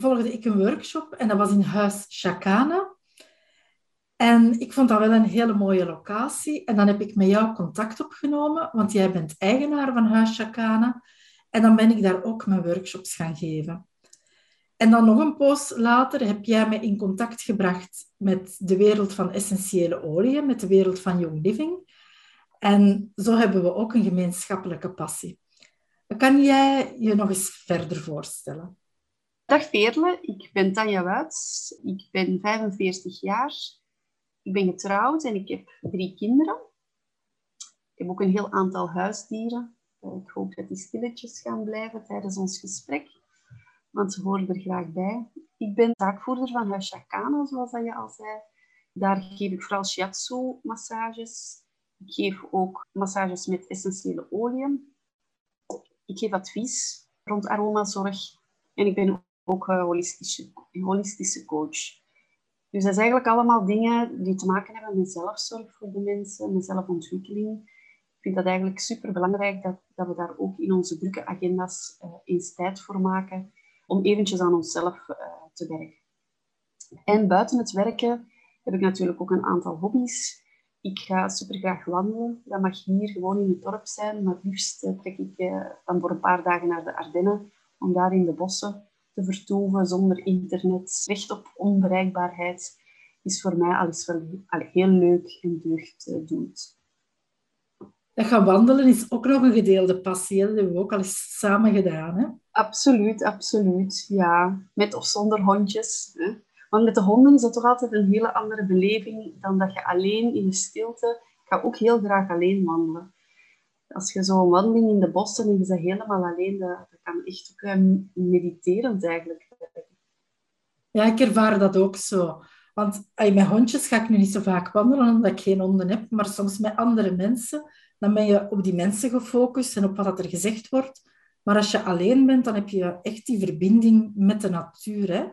volgde ik een workshop en dat was in Huis Chakana. En ik vond dat wel een hele mooie locatie. En dan heb ik met jou contact opgenomen, want jij bent eigenaar van Huis Chakana. En dan ben ik daar ook mijn workshops gaan geven. En dan nog een poos later heb jij me in contact gebracht met de wereld van essentiële oliën, met de wereld van Young Living. En zo hebben we ook een gemeenschappelijke passie. Kan jij je nog eens verder voorstellen? Dag Veerle, ik ben Tanja Wuits. Ik ben 45 jaar. Ik ben getrouwd en ik heb drie kinderen. Ik heb ook een heel aantal huisdieren. Eh, ik hoop dat die stilletjes gaan blijven tijdens ons gesprek, want ze horen er graag bij. Ik ben zaakvoerder van Huis zoals je al zei. Daar geef ik vooral shiatsu-massages. Ik geef ook massages met essentiële oliën. Ik geef advies rond aromazorg. En ik ben ook een holistische, holistische coach. Dus dat zijn eigenlijk allemaal dingen die te maken hebben met zelfzorg voor de mensen, met zelfontwikkeling. Ik vind dat eigenlijk super belangrijk dat, dat we daar ook in onze drukke agenda's uh, eens tijd voor maken om eventjes aan onszelf uh, te werken. En buiten het werken heb ik natuurlijk ook een aantal hobby's. Ik ga super graag wandelen. Dat mag hier gewoon in het dorp zijn, maar liefst trek ik dan voor een paar dagen naar de Ardennen om daar in de bossen te vertoeven zonder internet. Recht op onbereikbaarheid is voor mij alles wel heel leuk en deugddoend. Dat gaan wandelen is ook nog een gedeelde passie. Dat hebben we ook al eens samen gedaan. Hè? Absoluut, absoluut. Ja, met of zonder hondjes. Hè? Want met de honden is dat toch altijd een hele andere beleving dan dat je alleen in de stilte... Ik ga ook heel graag alleen wandelen als je zo'n wandeling in de bossen en je bent helemaal alleen, dat kan echt ook um, mediterend eigenlijk. Ja, ik ervaar dat ook zo. Want met hondjes ga ik nu niet zo vaak wandelen, omdat ik geen honden heb. Maar soms met andere mensen, dan ben je op die mensen gefocust en op wat er gezegd wordt. Maar als je alleen bent, dan heb je echt die verbinding met de natuur. Hè?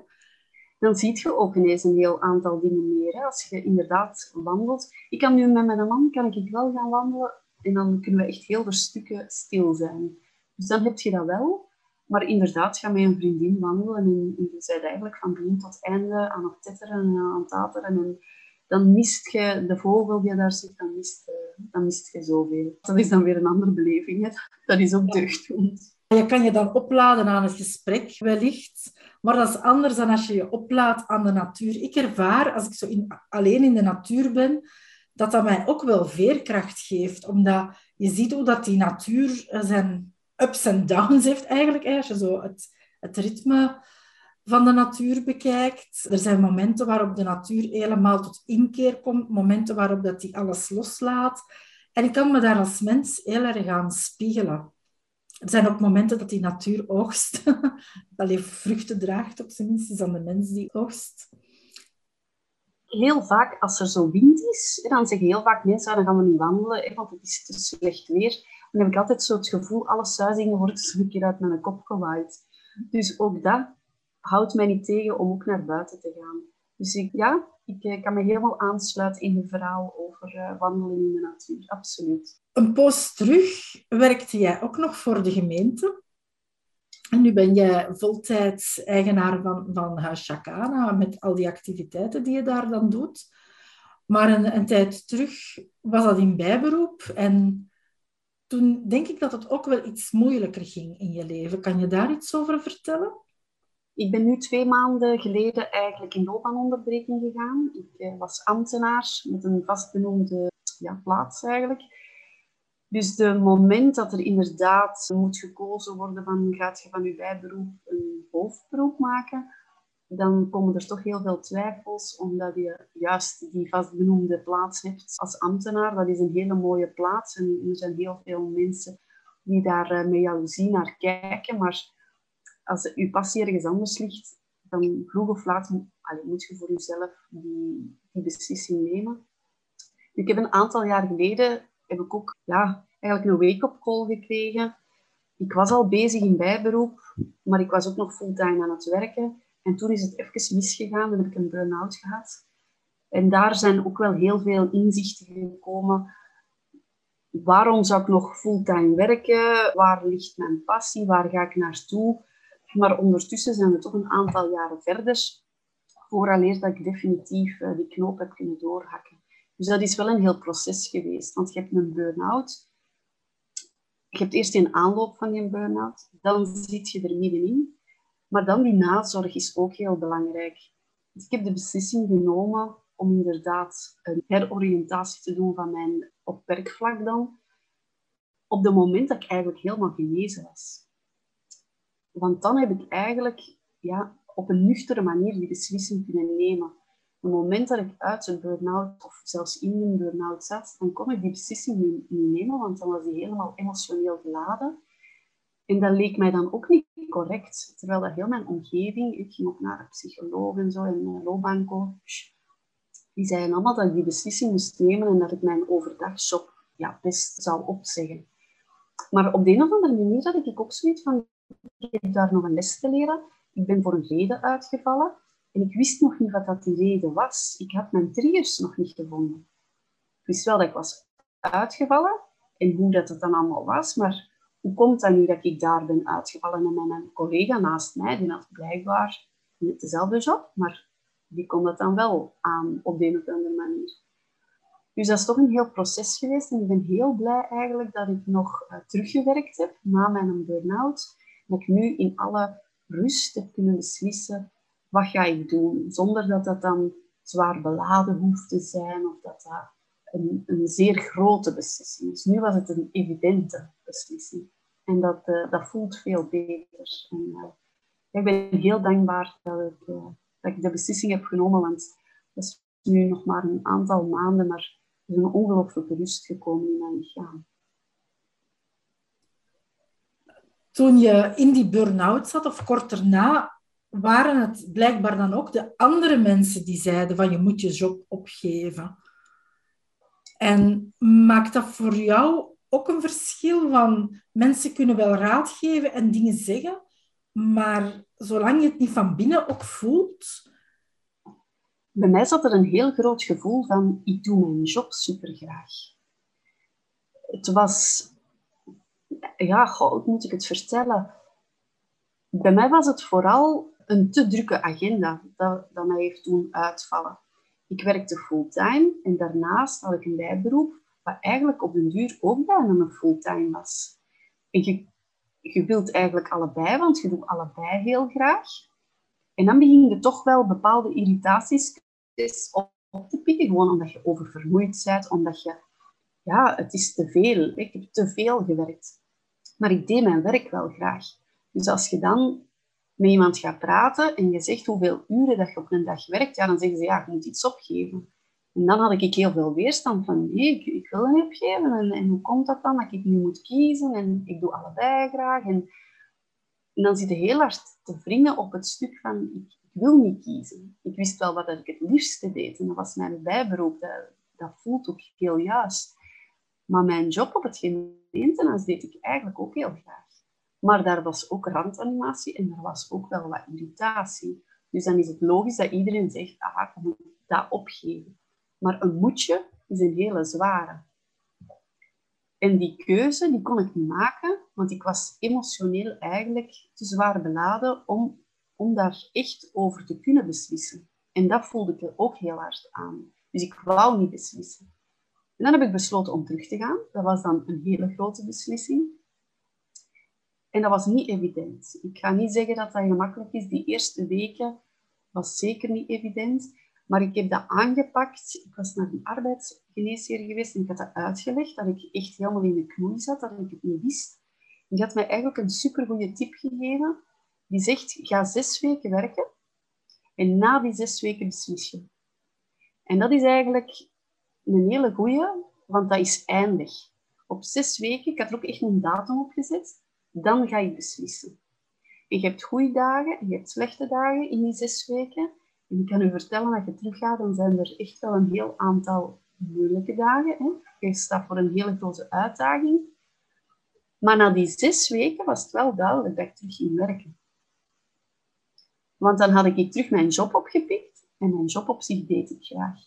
Dan zie je ook ineens een heel aantal dingen meer. Hè? Als je inderdaad wandelt. Ik kan nu met mijn man kan ik wel gaan wandelen en dan kunnen we echt heel veel stukken stil zijn. Dus dan heb je dat wel. Maar inderdaad, ga met een vriendin wandelen en, je bent eigenlijk van begin tot einde aan het tetteren en aan het tateren. En dan mist je de vogel die daar zit, dan mist, dan mist je zoveel. Dat is dan weer een andere beleving. Hè? Dat is ook deugdend. Je kan je dan opladen aan het gesprek, wellicht. Maar dat is anders dan als je je oplaadt aan de natuur. Ik ervaar, als ik zo in, alleen in de natuur ben, dat dat mij ook wel veerkracht geeft. Omdat je ziet hoe dat die natuur zijn ups en downs heeft eigenlijk. Als je zo het, het ritme van de natuur bekijkt. Er zijn momenten waarop de natuur helemaal tot inkeer komt. Momenten waarop dat die alles loslaat. En ik kan me daar als mens heel erg aan spiegelen. Er zijn ook momenten dat die natuur oogst. dat die vruchten draagt, op zijn minst is dan de mens die oogst heel vaak, als er zo wind is, dan zeggen heel vaak mensen, ah, dan gaan we niet wandelen, want het is te slecht weer. Dan heb ik altijd zo het gevoel, alle suizingen worden een keer uit mijn kop gewaaid. Dus ook dat houdt mij niet tegen om ook naar buiten te gaan. Dus ik, ja, ik eh, kan me helemaal aansluiten in het verhaal over uh, wandelen in de natuur. Absoluut. Een post terug werkte jij ook nog voor de gemeente. En nu ben je voltijds eigenaar van, van Huis Chakana met al die activiteiten die je daar dan doet. Maar een, een tijd terug was dat in bijberoep en toen denk ik dat het ook wel iets moeilijker ging in je leven. Kan je daar iets over vertellen? Ik ben nu twee maanden geleden eigenlijk in loopbaanonderbreking gegaan. Ik eh, was ambtenaar met een vastbenoemde ja, plaats eigenlijk. Dus de moment dat er inderdaad moet gekozen worden van gaat je van je bijberoep een hoofdberoep maken, dan komen er toch heel veel twijfels, omdat je juist die vastbenoemde plaats hebt als ambtenaar. Dat is een hele mooie plaats en er zijn heel veel mensen die daar eh, met jaloezie naar kijken. Maar als je passie ergens anders ligt, dan vroeg of laat moet je voor jezelf die, die beslissing nemen. Ik heb een aantal jaar geleden heb ik ook ja, eigenlijk een wake-up call gekregen. Ik was al bezig in bijberoep, maar ik was ook nog fulltime aan het werken. En toen is het even misgegaan en heb ik een burn-out gehad. En daar zijn ook wel heel veel inzichten gekomen. Waarom zou ik nog fulltime werken? Waar ligt mijn passie? Waar ga ik naartoe? Maar ondertussen zijn we toch een aantal jaren verder, vooraleer dat ik definitief eh, die knoop heb kunnen doorhakken. Dus dat is wel een heel proces geweest, want je hebt een burn-out. Je hebt eerst een aanloop van die burn-out, dan zit je er middenin. Maar dan die nazorg is ook heel belangrijk. Dus ik heb de beslissing genomen om inderdaad een heroriëntatie te doen van mijn op werkvlak dan. Op het moment dat ik eigenlijk helemaal genezen was. Want dan heb ik eigenlijk ja, op een nuchtere manier die beslissing kunnen nemen. Op het moment dat ik uit een burn-out of zelfs in een burn-out zat, dan kon ik die beslissing niet, nemen, want dan was die helemaal emotioneel geladen. En dat leek mij dan ook niet correct. Terwijl dat heel mijn omgeving, ik ging ook naar een psycholoog en zo, en een loopbaancoach, die zeiden allemaal dat ik die beslissing moest nemen en dat ik mijn overdagshop ja, best zou opzeggen. Maar op de een of andere manier had ik ook zoiets van, ik heb daar nog een les te leren. Ik ben voor een reden uitgevallen en ik wist nog niet wat dat die reden was. Ik had mijn triggers nog niet gevonden. Ik wist wel dat ik was uitgevallen en hoe dat het dan allemaal was, maar hoe komt dat nu dat ik daar ben uitgevallen? En mijn collega naast mij, die had blijkbaar niet dezelfde job, maar die kon dat dan wel aan op de een of andere manier. Dus dat is toch een heel proces geweest en ik ben heel blij eigenlijk dat ik nog uh, teruggewerkt heb na mijn burn-out. Dat ik nu in alle rust heb kunnen beslissen wat ga ik doen, zonder dat dat dan zwaar beladen hoeft te zijn of dat dat een, een zeer grote beslissing is. Nu was het een evidente beslissing en dat, uh, dat voelt veel beter. En, uh, ik ben heel dankbaar dat ik, uh, dat ik de beslissing heb genomen, want dat is nu nog maar een aantal maanden, maar er is een ongelooflijke rust gekomen in mijn lichaam. toen je in die burn-out zat, of kort daarna, waren het blijkbaar dan ook de andere mensen die zeiden van je moet je job opgeven. En maakt dat voor jou ook een verschil van mensen kunnen wel raad geven en dingen zeggen, maar zolang je het niet van binnen ook voelt? Bij mij zat er een heel groot gevoel van ik doe mijn job supergraag. Het was ja, hoe moet ik het vertellen? Bij mij was het vooral een te drukke agenda dat, dat mij heeft doen uitvallen. Ik werkte fulltime en daarnaast had ik een bijberoep, wat eigenlijk op den duur ook bijna een fulltime was. En je, je wilt eigenlijk allebei, want je doet allebei heel graag. En dan begin je toch wel bepaalde irritaties op, te pikken, gewoon omdat je oververmoeid bent, omdat je, ja, het is te veel. Ik heb te veel gewerkt. Maar ik deed mijn werk wel graag. Dus als je dan met iemand gaat praten en je zegt hoeveel uren dat je op een dag werkt, ja, dan zeggen ze, ja, je moet iets opgeven. En dan had ik heel veel weerstand van, nee, ik, wil niet opgeven. En, en, hoe komt dat dan, dat ik nu moet kiezen? En ik doe allebei graag. En, en dan zit je heel hard te wringen op het stuk van, ik, ik, wil niet kiezen. Ik wist wel wat ik het liefste deed. En dat was mijn bijberoep. Dat, dat voelt ook heel juist. Maar mijn job op het gemeentehuis deed ik eigenlijk ook heel graag. Maar daar was ook randanimatie en er was ook wel wat irritatie. Dus dan is het logisch dat iedereen zegt, ah, ik dat opgeven. Maar een moetje is een hele zware. En die keuze die kon ik niet maken, want ik was emotioneel eigenlijk te zwaar beladen om, om daar echt over te kunnen beslissen. En dat voelde ik er ook heel hard aan. Dus ik wou niet beslissen. En dan heb ik besloten om terug te gaan. Dat was dan een hele grote beslissing. En dat was niet evident. Ik ga niet zeggen dat dat gemakkelijk is. Die eerste weken was zeker niet evident. Maar ik heb dat aangepakt. Ik was naar een arbeidsgeneesheer geweest en ik had dat uitgelegd, dat ik echt helemaal in de knoei zat, dat ik het niet wist. Die had mij eigenlijk een supergoeie tip gegeven. Die zegt, ga zes weken werken en na die zes weken beslis je. En dat is eigenlijk een hele goeie, want dat is eindig. Op zes weken, ik had er ook echt een datum op gezet, dan ga je beslissen. En je hebt goede dagen en je hebt slechte dagen in die zes weken. En ik kan u vertellen, als je teruggaat, dan zijn er echt wel een heel aantal moeilijke dagen. Hè? Je staat voor een hele grote uitdaging. Maar na die zes weken was het wel duidelijk dat ik terug ging werken. Want dan had ik terug mijn job opgepikt en mijn job op zich deed ik graag.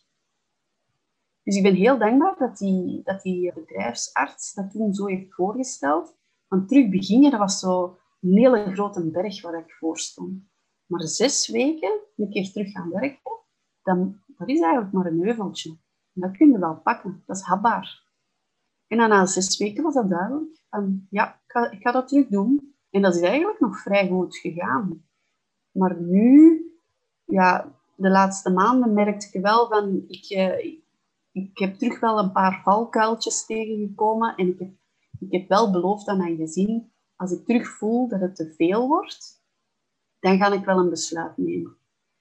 Dus ik ben heel dankbaar dat die, dat die bedrijfsarts dat toen zo heeft voorgesteld. Want terug beginnen, dat was zo een hele grote berg waar ik voor stond. Maar zes weken een keer terug gaan werken, dan, dat is eigenlijk maar een heuveltje. En dat kun je wel pakken, dat is hapbaar. En dan na zes weken was dat duidelijk. Van, ja, ik ga, ik ga dat terug doen. En dat is eigenlijk nog vrij goed gegaan. Maar nu, ja, de laatste maanden merkte ik wel van, ik, eh, ik heb terug wel een paar valkuiltjes tegengekomen. En ik heb, ik heb wel beloofd aan mijn gezin, als ik terug voel dat het te veel wordt, dan ga ik wel een besluit nemen.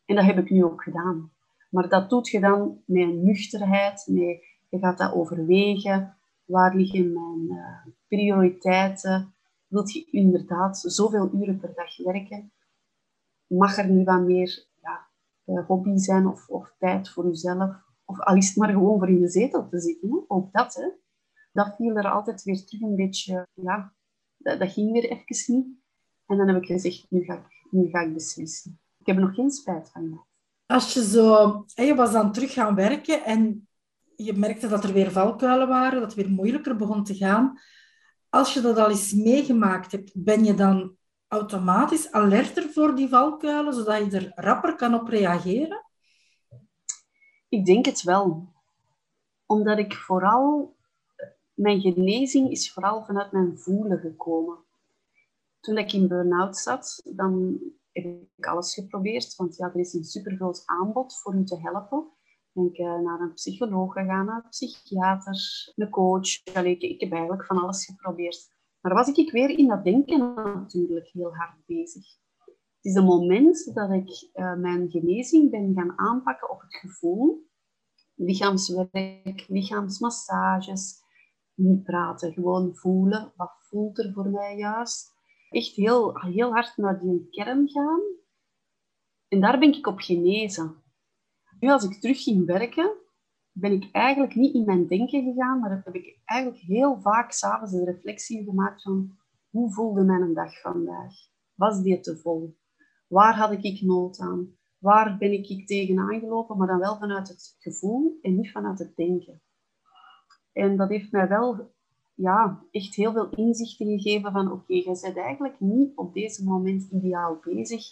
En dat heb ik nu ook gedaan. Maar dat doet je dan met een nuchterheid, met, je gaat dat overwegen. Waar liggen mijn uh, prioriteiten? Wilt je inderdaad zoveel uren per dag werken? Mag er nu wat meer ja, eh, hobby zijn of, of tijd voor jezelf? Of al is het maar gewoon voor in de zetel te zitten. Ook dat, hè? dat viel er altijd weer terug een beetje... Ja, dat, dat ging weer even niet. En dan heb ik gezegd, nu ga ik nu ga ik beslissen. Ik heb er nog geen spijt van Als je zo... Je was dan terug gaan werken en je merkte dat er weer valkuilen waren, dat het weer moeilijker begon te gaan. Als je dat al eens meegemaakt hebt, ben je dan automatisch alerter voor die valkuilen, zodat je er rapper kan op reageren? Ik denk het wel. Omdat ik vooral... Mijn genezing is vooral vanuit mijn voelen gekomen toen ik in burn-out zat, dan heb ik alles geprobeerd. Want ja, er is een supergroot aanbod voor u te helpen. Ik ben uh, naar een psycholoog gegaan, een psychiater, een coach. Allee, ik, heb eigenlijk van alles geprobeerd. Maar was ik weer in dat denken natuurlijk heel hard bezig. Het is een moment dat ik uh, mijn genezing ben gaan aanpakken op het gevoel. Lichaamswerk, lichaamsmassages. Niet praten, gewoon voelen. Wat voelt er voor mij juist? Echt heel, heel hard naar die kern gaan. En daar ben ik op genezen. Nu, als ik terug ging werken, ben ik eigenlijk niet in mijn denken gegaan, maar heb ik eigenlijk heel vaak s'avonds de reflectie gemaakt van hoe voelde mijn dag vandaag? Was die te vol? Waar had ik nood aan? Waar ben ik tegenaan gelopen, maar dan wel vanuit het gevoel en niet vanuit het denken. En dat heeft mij wel ja, echt heel veel inzichten gegeven van oké, okay, je bent eigenlijk niet op deze moment ideaal bezig.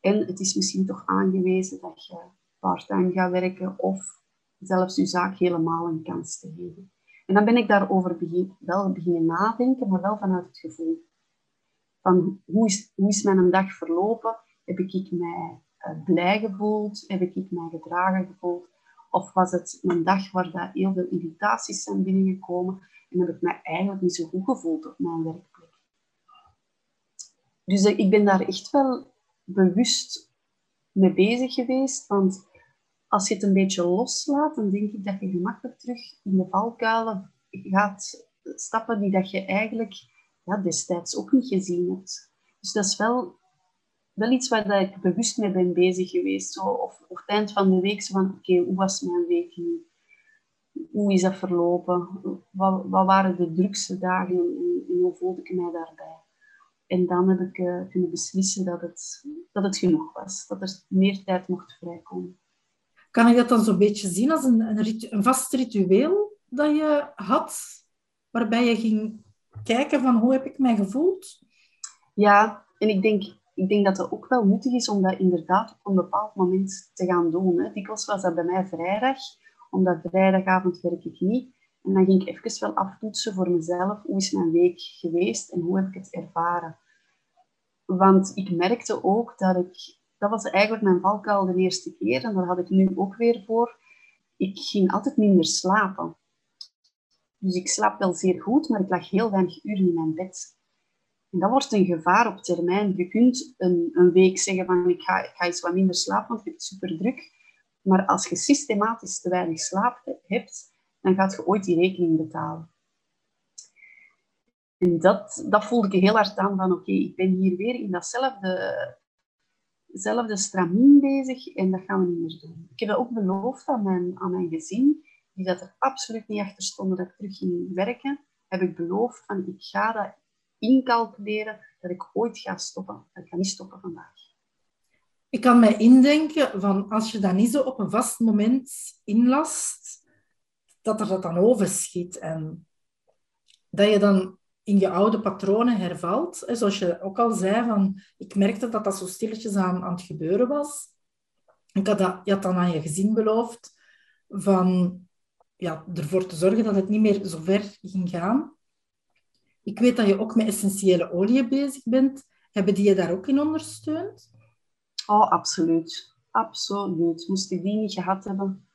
En het is misschien toch aangewezen dat je part-time gaat werken of zelfs je zaak helemaal een kans te geven. En dan ben ik daarover begin, wel beginnen nadenken, maar wel vanuit het gevoel. Van hoe is, hoe is mijn dag verlopen? Heb ik mij uh, blij gevoeld? Heb ik mij gedragen gevoeld? Of was het een dag waar dat heel veel irritaties zijn binnengekomen? En heb ik me eigenlijk niet zo goed gevoeld op mijn werkplek. Dus ik ben daar echt wel bewust mee bezig geweest. Want als je het een beetje loslaat, dan denk ik dat je gemakkelijk terug in de valkuilen gaat stappen die dat je eigenlijk ja, destijds ook niet gezien hebt. Dus dat is wel, wel iets waar dat ik bewust mee ben bezig geweest. Zo, of, of het eind van de week zo van, oké, hoe was mijn week nu? Hoe is dat verlopen? Wat, wat waren de drukste dagen en, hoe voelde ik mij daarbij? En dan heb ik uh, kunnen beslissen dat het, dat het genoeg was, dat er meer tijd mocht vrijkomen. Kan ik dat dan zo'n beetje zien als een, een, een vast ritueel dat je had, waarbij je ging kijken van hoe heb ik mij gevoeld? Ja, en ik denk, ik denk dat het ook wel nuttig is om dat inderdaad op een bepaald moment te gaan doen. Hè. Dikwijls was dat bij mij vrijdag omdat vrijdagavond werk ik niet. En dan ging ik even wel aftoetsen voor mezelf. Hoe is mijn week geweest en hoe heb ik het ervaren? Want ik merkte ook dat ik... Dat was eigenlijk mijn valkuil de eerste keer. En daar had ik nu ook weer voor. Ik ging altijd minder slapen. Dus ik slaap wel zeer goed, maar ik lag heel weinig uren in mijn bed. En dat wordt een gevaar op termijn. Je kunt een, een week zeggen van ik ga, ik ga eens wat minder slapen, want ik heb het super druk. Maar als je systematisch te weinig slaap hebt, dan gaat je ooit die rekening betalen. En dat, dat voelde ik heel hard aan van oké, ik ben hier weer in datzelfde zelfde stramien bezig en dat gaan we niet meer doen. Ik heb dat ook beloofd aan mijn, aan mijn gezin, die dat er absoluut niet achter stonden dat ik terug ging werken. Heb ik beloofd van ik ga dat incalculeren dat ik ooit ga stoppen. Ik ga niet stoppen vandaag. Ik kan mij indenken van als je dat niet zo op een vast moment inlast, dat er dat dan overschiet en dat je dan in je oude patronen hervalt. Zoals je ook al zei, van, ik merkte dat dat zo stilletjes aan, aan het gebeuren was. Ik had dat, je dan aan je gezin beloofd van ja, ervoor te zorgen dat het niet meer zo ver ging gaan. Ik weet dat je ook met essentiële olie bezig bent. Hebben die je daar ook in ondersteund? Oh, absoluut. Absoluut. Moest ik die niet gehad hebben.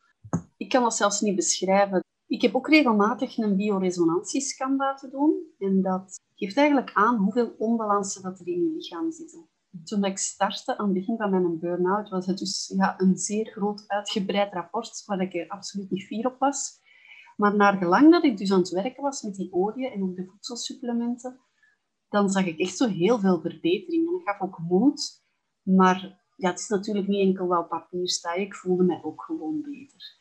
Ik kan dat zelfs niet beschrijven. Ik heb ook regelmatig een bioresonantiescan laten doen. En dat geeft eigenlijk aan hoeveel onbalansen dat er in je lichaam zitten. Toen ik startte aan het begin van mijn burn-out, was het dus ja, een zeer groot uitgebreid rapport waar ik er absoluut niet fier op was. Maar naar gelang dat ik dus aan het werken was met die olie en ook de voedselsupplementen, dan zag ik echt zo heel veel verbetering. En dat gaf ook moed. Maar ja, het is natuurlijk niet enkel wel papier sta. Ik voelde mij ook gewoon beter.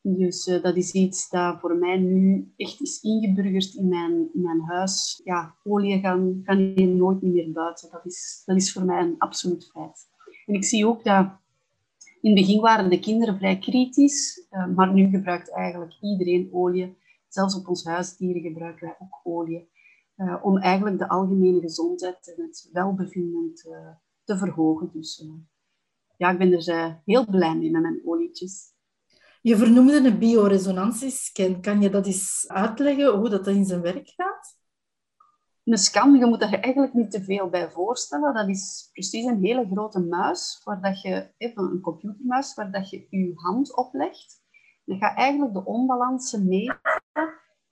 Dus uh, dat is iets dat voor mij nu echt is ingeburgerd in mijn, in mijn huis. Ja, olie gaan, kan hier nooit meer buiten. Dat is, dat is voor mij een absoluut feit. En ik zie ook dat in het begin waren de kinderen vrij kritisch, uh, maar nu gebruikt eigenlijk iedereen olie. Zelfs op ons huisdieren gebruiken wij ook olie. Uh, om eigenlijk de algemene gezondheid en het welbevinden te, te verhogen. Dus ja, ik ben er heel blij mee met mijn olietjes. Je vernoemde een bioresonantiescan. Kan je dat eens uitleggen hoe dat in zijn werk gaat? Een scan, je moet er eigenlijk niet te veel bij voorstellen. Dat is precies een hele grote muis, waar dat je, even een computermuis, waar dat je je hand oplegt. Je gaat eigenlijk de onbalansen meten,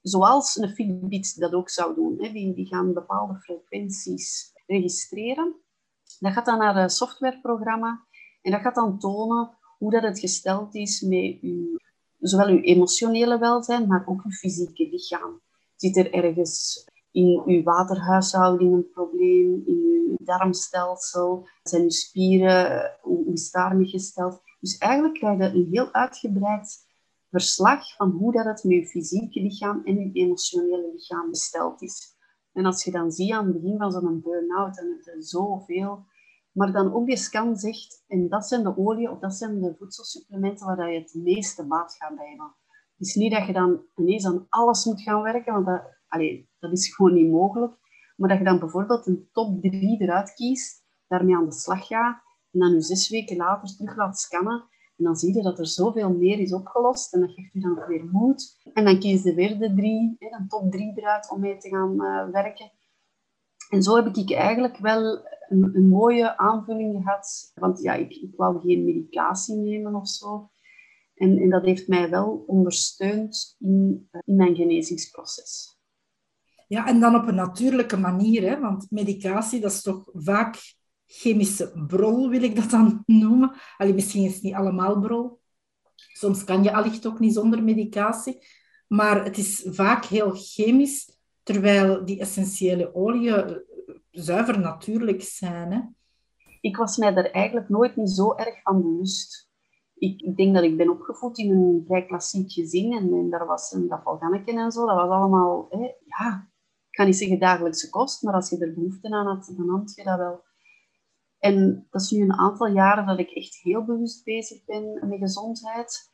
zoals een Fitbit dat ook zou doen. Die, die gaan bepaalde frequenties registreren. Dat gaat dan naar een softwareprogramma en dat gaat dan tonen hoe dat het gesteld is met uw, zowel uw emotionele welzijn, maar ook uw fysieke lichaam. Zit er ergens in uw waterhuishouding een probleem, in uw darmstelsel, zijn uw spieren, hoe daarmee gesteld? Dus eigenlijk krijg je een heel uitgebreid verslag van hoe dat het met je fysieke lichaam en je emotionele lichaam besteld is. En als je dan ziet aan het begin van zo'n burn-out, dan heb je zoveel maar dan ook die scan zegt, en dat zijn de olie of dat zijn de voedselsupplementen waar je het meeste baat gaat bij. Het is niet dat je dan ineens aan alles moet gaan werken, want dat, dat is gewoon niet mogelijk. Maar dat je dan bijvoorbeeld een top 3 eruit kiest, daarmee aan de slag gaat, en dan je zes weken later terug laat scannen. En dan zie je dat er zoveel meer is opgelost en dat geeft je dan weer moed. En dan kies je weer de drie, een top 3 eruit om mee te gaan uh, werken. En zo heb ik eigenlijk wel een, een, mooie aanvulling gehad. Want ja, ik, ik wou geen medicatie nemen of zo. En, en dat heeft mij wel ondersteund in, in mijn genezingsproces. Ja, en dan op een natuurlijke manier, hè? want medicatie, dat is toch vaak chemische brol, wil ik dat dan noemen. Allee, misschien is het niet allemaal brol. Soms kan je allicht ook niet zonder medicatie. Maar het is vaak heel chemisch, terwijl die essentiële oliën zuiver natuurlijk zijn. Hè? Ik was mij daar eigenlijk nooit niet zo erg van bewust. Ik, denk dat ik ben opgevoed in een vrij klassiek gezin en, daar was een dafalganneke en zo. Dat was allemaal, hè, ja, ik ga niet zeggen dagelijkse kost, maar als je er behoefte aan had, dan had je dat wel. En dat is nu een aantal jaren dat ik echt heel bewust bezig ben met gezondheid.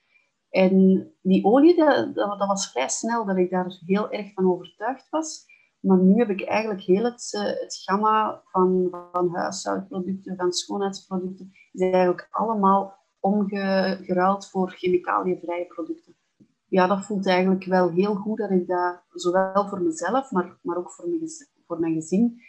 En die olie, dat, was vrij snel dat ik daar heel erg van overtuigd was. Maar nu heb ik eigenlijk heel het, uh, het gamma van, van huishoudproducten, van schoonheidsproducten, is eigenlijk allemaal omgeruild voor chemicaliënvrije producten. ja, dat voelt eigenlijk wel heel goed dat ik dat, zowel voor mezelf, maar, maar ook voor mijn, voor mijn gezin.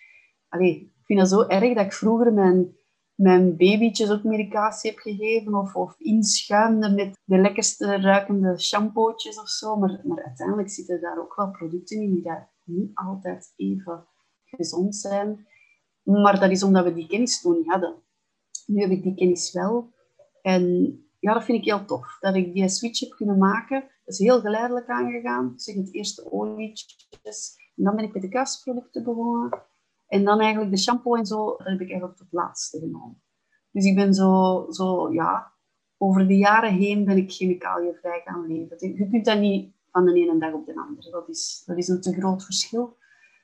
Allee, ik vind dat zo erg dat ik vroeger mijn, mijn babytjes ook medicatie heb gegeven of, of inschuimde met de lekkerste ruikende shampootjes of zo. Maar, maar uiteindelijk zitten daar ook wel producten in die daar niet altijd even gezond zijn. Maar dat is omdat we die kennis toen niet hadden. Nu heb ik die kennis wel. En ja, dat vind ik heel tof. Dat ik die switch heb kunnen maken. Dat is heel geleidelijk aangegaan. Ik zeg het eerste olietjes. En dan ben ik met de kastproducten begonnen. En dan eigenlijk de shampoo en zo, dat heb ik eigenlijk tot het laatste genomen. Dus ik ben zo, zo ja, over de jaren heen ben ik chemicaliënvrij gaan leven. Je kunt dat niet van de ene dag op de andere. Dat is, dat is een te groot verschil.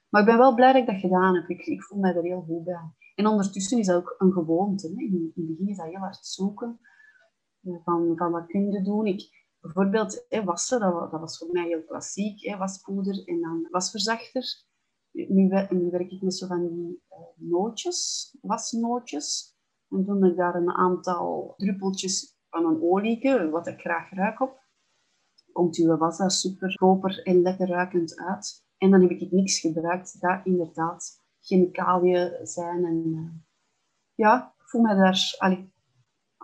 Maar ik ben wel blij dat ik dat gedaan heb. Ik, ik voel mij er heel goed bij. En ondertussen is dat ook een gewoonte. Hè. In, in het begin is dat heel hard zoeken. Eh, van, van wat kun je doen. Ik, bijvoorbeeld hè, wassen, dat, dat, was voor mij heel klassiek. Hè, waspoeder en dan wasverzachter. Nu, werk ik met zo van die nootjes, wasnootjes. En doe ik daar een aantal druppeltjes van een olieke, wat ik graag ruik op. Komt uw was daar super proper en lekker ruikend uit. En dan heb ik niks gebruikt dat inderdaad chemicaliën zijn. En uh, ja, ik voel me daar... Allee,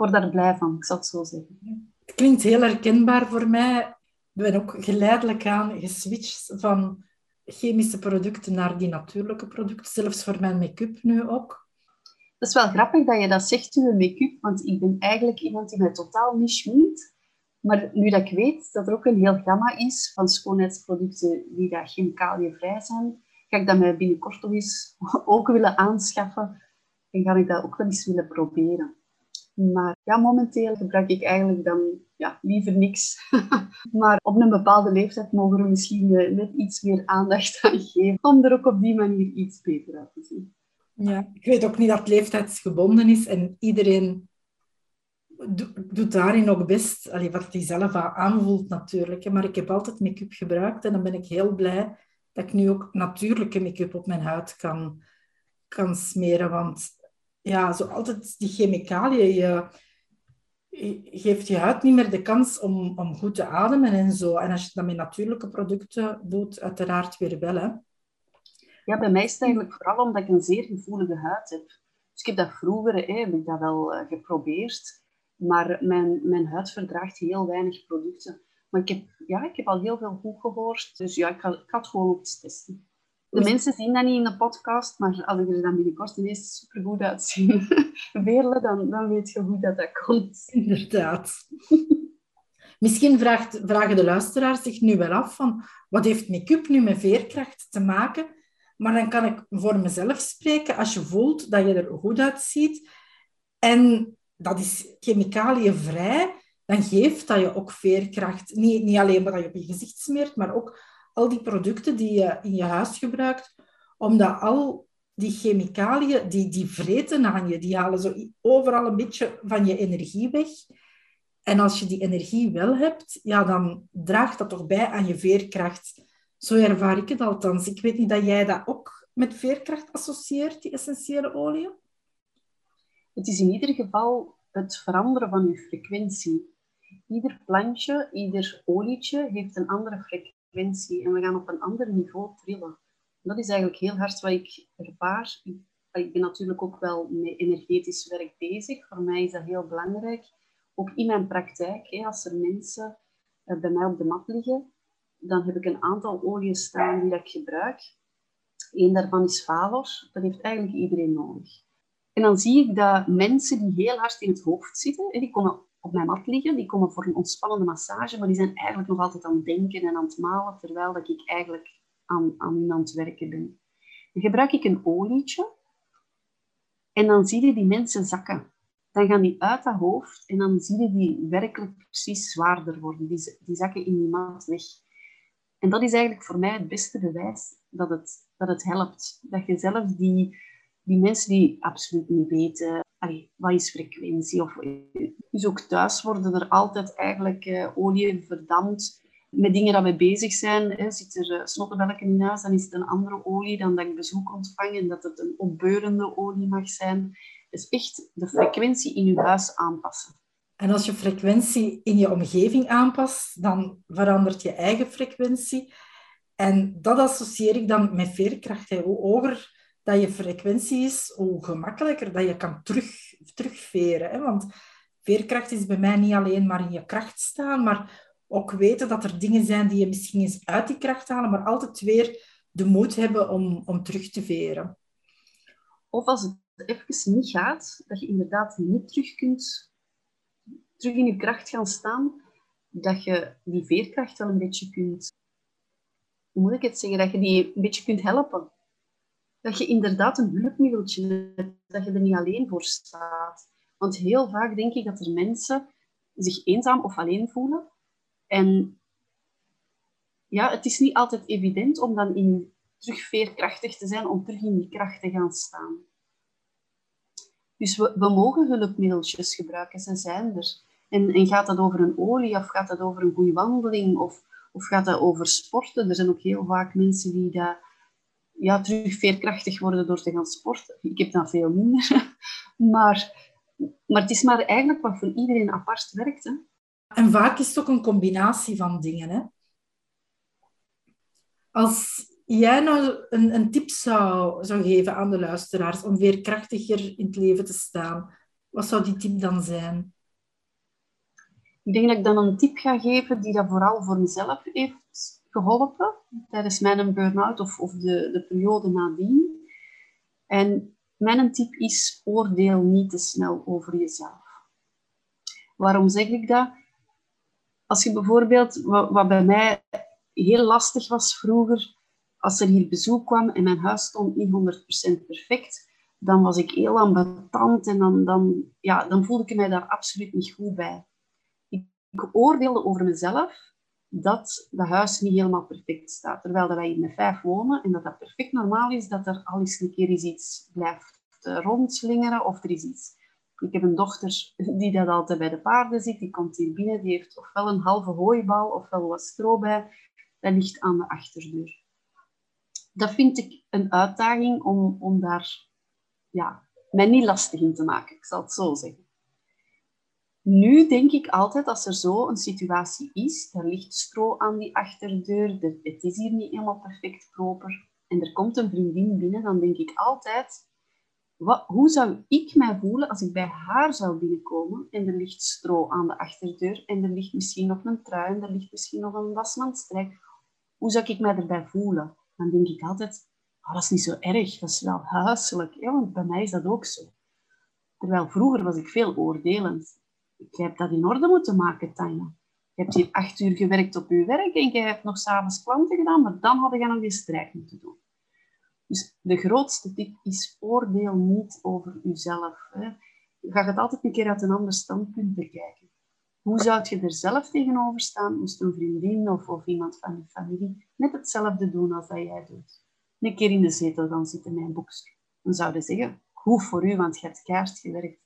word daar blij van, ik zal het zo zeggen. Het klinkt heel herkenbaar voor mij. Ik ben ook geleidelijk aan geswitcht van chemische producten naar die natuurlijke producten. Zelfs voor mijn make-up nu ook. Dat is wel grappig dat je dat zegt, uw make-up. Want ik ben eigenlijk iemand die mij totaal niet schminkt. Maar nu dat ik weet dat er ook een heel gamma is van schoonheidsproducten die daar chemicaliënvrij zijn, ga ik dat mij binnenkort toch eens ook willen aanschaffen. En ga ik dat ook wel eens willen proberen. Maar ja, momenteel gebruik ik eigenlijk dan ja, liever niks. maar op een bepaalde leeftijd mogen we misschien eh, net iets meer aandacht aan geven. Om er ook op die manier iets beter uit te zien. Ja, ik weet ook niet dat het leeftijdsgebonden is en iedereen doet daarin ook best allee, wat hij zelf aanvoelt natuurlijk. Maar ik heb altijd make-up gebruikt en dan ben ik heel blij dat ik nu ook natuurlijke make-up op mijn huid kan, kan smeren. Want ja, zo altijd die chemicaliën, geeft je huid niet meer de kans om, om goed te ademen en zo. En als je dat met natuurlijke producten doet, uiteraard weer wel. Ja, bij mij is het eigenlijk vooral omdat ik een zeer gevoelige huid heb. Dus ik heb dat vroeger hè, heb ik dat wel uh, geprobeerd. Maar mijn, mijn huid verdraagt heel weinig producten. Maar ik heb, ja, ik heb al heel veel goed gehoord. Dus ja, ik ga, ik het gewoon op testen. De mensen zien dat niet in de podcast, maar als ik er dan binnenkort ineens supergoed uitzien, weerlen, dan, dan weet je hoe dat, dat komt. Inderdaad. Misschien vraagt, vragen de luisteraars zich nu wel af van wat heeft make-up nu met veerkracht te maken? Maar dan kan ik voor mezelf spreken. Als je voelt dat je er goed uitziet en dat is chemicaliënvrij, dan geeft dat je ook veerkracht. Niet, niet alleen dat je op je gezicht smeert, maar ook al die producten die je in je huis gebruikt, omdat al die chemicaliën, die, die vreten aan je, die halen zo overal een beetje van je energie weg. En als je die energie wel hebt, ja, dan draagt dat toch bij aan je veerkracht. Zo ervaar ik het althans. Ik weet niet dat jij dat ook met veerkracht associeert, die essentiële oliën? Het is in ieder geval het veranderen van je frequentie. Ieder plantje, ieder olietje heeft een andere en we gaan op een ander niveau trillen. Dat is eigenlijk heel hard wat ik ervaar. Ik ben natuurlijk ook wel met energetisch werk bezig. Voor mij is dat heel belangrijk. Ook in mijn praktijk, als er mensen eh, bij mij op de mat liggen, dan heb ik een aantal oliën staan die ik gebruik. Eén daarvan is Valor. Dat heeft eigenlijk iedereen nodig. En dan zie ik dat mensen die heel hard in het hoofd zitten, die komen op mijn mat liggen, die komen voor een ontspannende massage, maar die zijn eigenlijk nog altijd aan het denken en aan het malen, terwijl dat ik eigenlijk aan, aan, aan het werken ben. Dan gebruik ik een olietje en dan zie je die mensen zakken. Dan gaan die uit dat hoofd en dan zie je die werkelijk precies zwaarder worden. Die, die zakken in die mat weg. En dat is eigenlijk voor mij het beste bewijs dat het, dat het helpt. Dat je zelf die die mensen die absoluut niet weten wat is frequentie. Of, dus ook thuis worden er altijd eigenlijk uh, olie verdampt met dingen dat we bezig zijn. Hè. Zit er uh, in huis, dan is het een andere olie dan dat ik bezoek ontvang en dat het een opbeurende olie mag zijn. Dus echt de frequentie in je huis aanpassen. En als je frequentie in je omgeving aanpast, dan verandert je eigen frequentie. En dat associeer ik dan met veerkracht. Hoe hoger dat je frequentie is, hoe gemakkelijker dat je kan terug, terugveren. Hè? Want veerkracht is bij mij niet alleen maar in je kracht staan, maar ook weten dat er dingen zijn die je misschien eens uit die kracht halen, maar altijd weer de moed hebben om, om terug te veren. Of als het even niet gaat, dat je inderdaad niet terug kunt, terug in je kracht gaan staan, dat je die veerkracht wel een beetje kunt, hoe moet ik het zeggen, dat je die een beetje kunt helpen. Dat je inderdaad een hulpmiddeltje hebt, dat je er niet alleen voor staat. Want heel vaak denk ik dat er mensen zich eenzaam of alleen voelen. En ja, het is niet altijd evident om dan in terug veerkrachtig te zijn, om terug in die kracht te gaan staan. Dus we, we mogen hulpmiddeltjes gebruiken, ze zijn er. En, en, gaat dat over een olie, of gaat dat over een goede wandeling, of, of gaat dat over sporten? Er zijn ook heel vaak mensen die dat, ja, terug veerkrachtig worden door te gaan sporten. Ik heb dat veel minder. Maar, maar het is maar eigenlijk wat voor iedereen apart werkt. Hè. En vaak is het ook een combinatie van dingen. Hè? Als jij nou een, een tip zou, zou geven aan de luisteraars om veerkrachtiger in het leven te staan, wat zou die tip dan zijn? Ik denk dat ik dan een tip ga geven die dat vooral voor mezelf heeft geholpen tijdens mijn burn-out of, of de, de periode nadien. En mijn tip is: oordeel niet te snel over jezelf. Waarom zeg ik dat? Als je bijvoorbeeld, wat, bij mij heel lastig was vroeger, als er hier bezoek kwam en mijn huis stond niet 100% perfect, dan was ik heel ambetant en dan, dan, ja, dan voelde ik mij daar absoluut niet goed bij. Ik oordeelde over mezelf dat de huis niet helemaal perfect staat. Terwijl dat wij hier met vijf wonen en dat dat perfect normaal is dat er al eens een keer iets blijft eh, rondslingeren of er is iets. Ik heb een dochter die dat altijd bij de paarden zit. Die komt hier binnen, die heeft ofwel een halve hooibal ofwel wat stro bij. Dat ligt aan de achterdeur dat vind ik een uitdaging om, om daar ja, mij niet lastig in te maken. Ik zal het zo zeggen. Nu denk ik altijd, als er zo een situatie is, er ligt stro aan die achterdeur, het is hier niet helemaal perfect proper, en er komt een vriendin binnen, dan denk ik altijd, wat, hoe zou ik mij voelen als ik bij haar zou binnenkomen en er ligt stro aan de achterdeur en er ligt misschien nog een trui er ligt misschien nog een wasmandstrijk. Hoe zou ik mij erbij voelen? dan denk ik altijd, oh, dat is niet zo erg, dat is wel huiselijk. Ja, want bij mij is dat ook zo. Terwijl vroeger was ik veel oordelend. Ik heb dat in orde moeten maken, Tanja. Je hebt hier acht uur gewerkt op je werk en je hebt nog s'avonds klanten gedaan, maar dan had je nog die strijd moeten doen. Dus de grootste tip is oordeel niet over jezelf. Hè. Ga het altijd een keer uit een ander standpunt bekijken. Hoe zou je er zelf tegenover staan? Moest een vriendin of, of iemand van je familie net hetzelfde doen als dat jij doet? Een keer in de zetel gaan zitten een boekje. Dan zouden zeggen, goed voor u, want je hebt keihard gewerkt.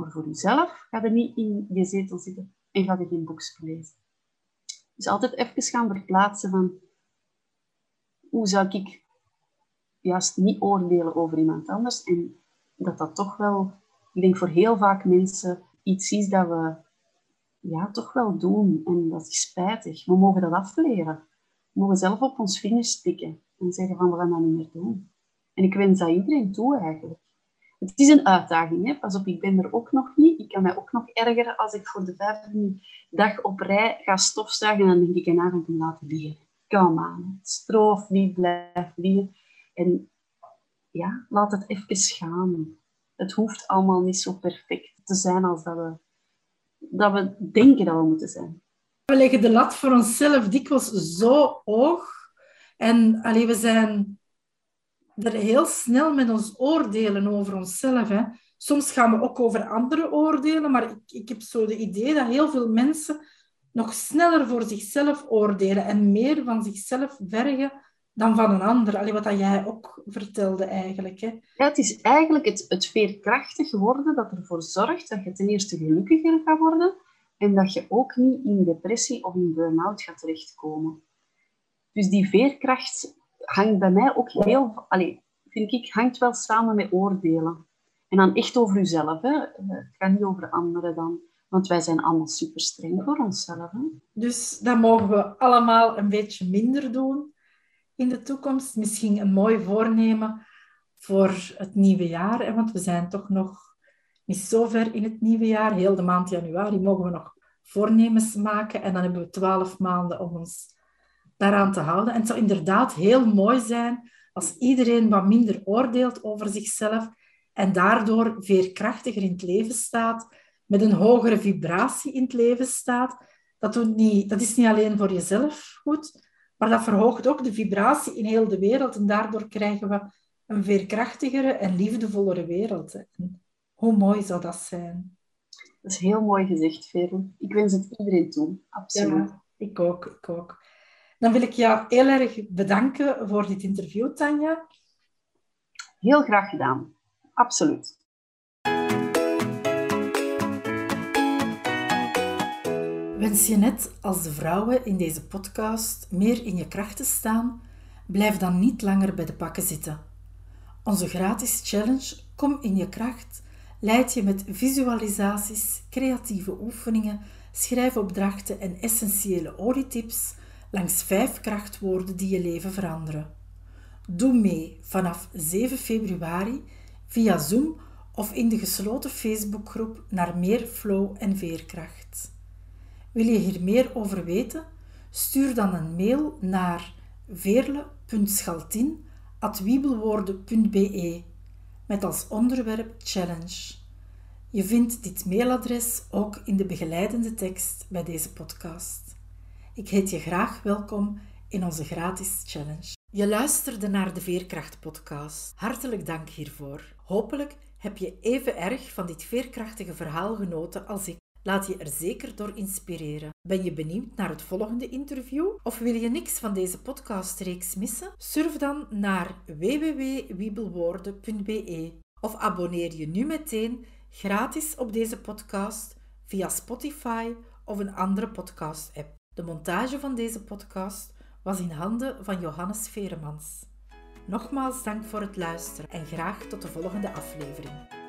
Maar voor jezelf ga je niet in je zetel zitten en ga je geen boekje lezen. Dus altijd even gaan verplaatsen van, hoe zou ik juist niet oordelen over iemand anders en dat dat toch wel, ik denk voor heel vaak mensen, iets is dat we ja, toch wel doen. En dat is spijtig. We mogen dat afleren. We mogen zelf op ons vingers tikken en zeggen van we gaan dat niet meer doen. En ik wens dat iedereen toe eigenlijk. Het is een uitdaging, hè? pas op, ik ben er ook nog niet. Ik kan mij ook nog ergeren als ik voor de vijfde dag op rij ga stofzuigen en dan denk ik, en nou ga laten liggen. Kom aan, stroof niet, blijf liggen. En ja, laat het even gaan. Het hoeft allemaal niet zo perfect te zijn als dat we dat we denken dat we moeten zijn. We leggen de lat voor onszelf dikwijls zo hoog. En allee, we zijn er heel snel met ons oordelen over onszelf. Hè. Soms gaan we ook over anderen oordelen, maar ik, ik heb zo de idee dat heel veel mensen nog sneller voor zichzelf oordelen en meer van zichzelf vergen dan van een ander. Allee, wat jij ook vertelde eigenlijk. Hè. Ja, het is eigenlijk het, het veerkrachtig worden dat ervoor zorgt dat je ten eerste gelukkiger gaat worden en dat je ook niet in depressie of in burn-out gaat terechtkomen. Dus die veerkracht hangt bij mij ook heel... Allee, vind ik, hangt wel samen met oordelen. En dan echt over jezelf. Hè. Het gaat niet over anderen dan. Want wij zijn allemaal super streng voor onszelf. Hè? Dus dat mogen we allemaal een beetje minder doen in de toekomst. Misschien een mooi voornemen voor het nieuwe jaar. Hè? Want we zijn toch nog niet zo ver in het nieuwe jaar. Heel de maand januari mogen we nog voornemens maken. En dan hebben we twaalf maanden om ons daaraan te houden. En het zou inderdaad heel mooi zijn als iedereen wat minder oordeelt over zichzelf en daardoor veerkrachtiger in het leven staat, met een hogere vibratie in het leven staat. Dat, doet niet, dat is niet alleen voor jezelf goed, maar dat verhoogt ook de vibratie in heel de wereld. En daardoor krijgen we een veerkrachtigere en liefdevollere wereld. hoe mooi zou dat zijn? Dat is heel mooi gezegd, Veerle. Ik wens het iedereen toe, absoluut. Ja, ik ook, ik ook. Dan wil ik jou heel erg bedanken voor dit interview, Tanja. Heel graag gedaan, absoluut. Wens je net als de vrouwen in deze podcast meer in je kracht te staan? Blijf dan niet langer bij de pakken zitten. Onze gratis challenge Kom in je kracht leidt je met visualisaties, creatieve oefeningen, schrijfopdrachten en essentiële olietips langs vijf krachtwoorden die je leven veranderen. Doe mee vanaf 7 februari via Zoom of in de gesloten Facebookgroep naar meer flow en veerkracht. Wil je hier meer over weten? Stuur dan een mail naar veerle.schaltin.wiebelwoorden.be met als onderwerp challenge. Je vindt dit mailadres ook in de begeleidende tekst bij deze podcast. Ik heet je graag welkom in onze gratis challenge. Je luisterde naar de Veerkracht podcast. Hartelijk dank hiervoor. Hopelijk heb je even erg van dit veerkrachtige verhaal genoten als ik. Laat je er zeker door inspireren. Ben je benieuwd naar het volgende interview? Of wil je niks van deze podcastreeks missen? Surf dan naar www.wiebelwoorden.be of abonneer je nu meteen gratis op deze podcast via Spotify of een andere podcast-app. De montage van deze podcast was in handen van Johannes Veremans. Nogmaals dank voor het luisteren en graag tot de volgende aflevering.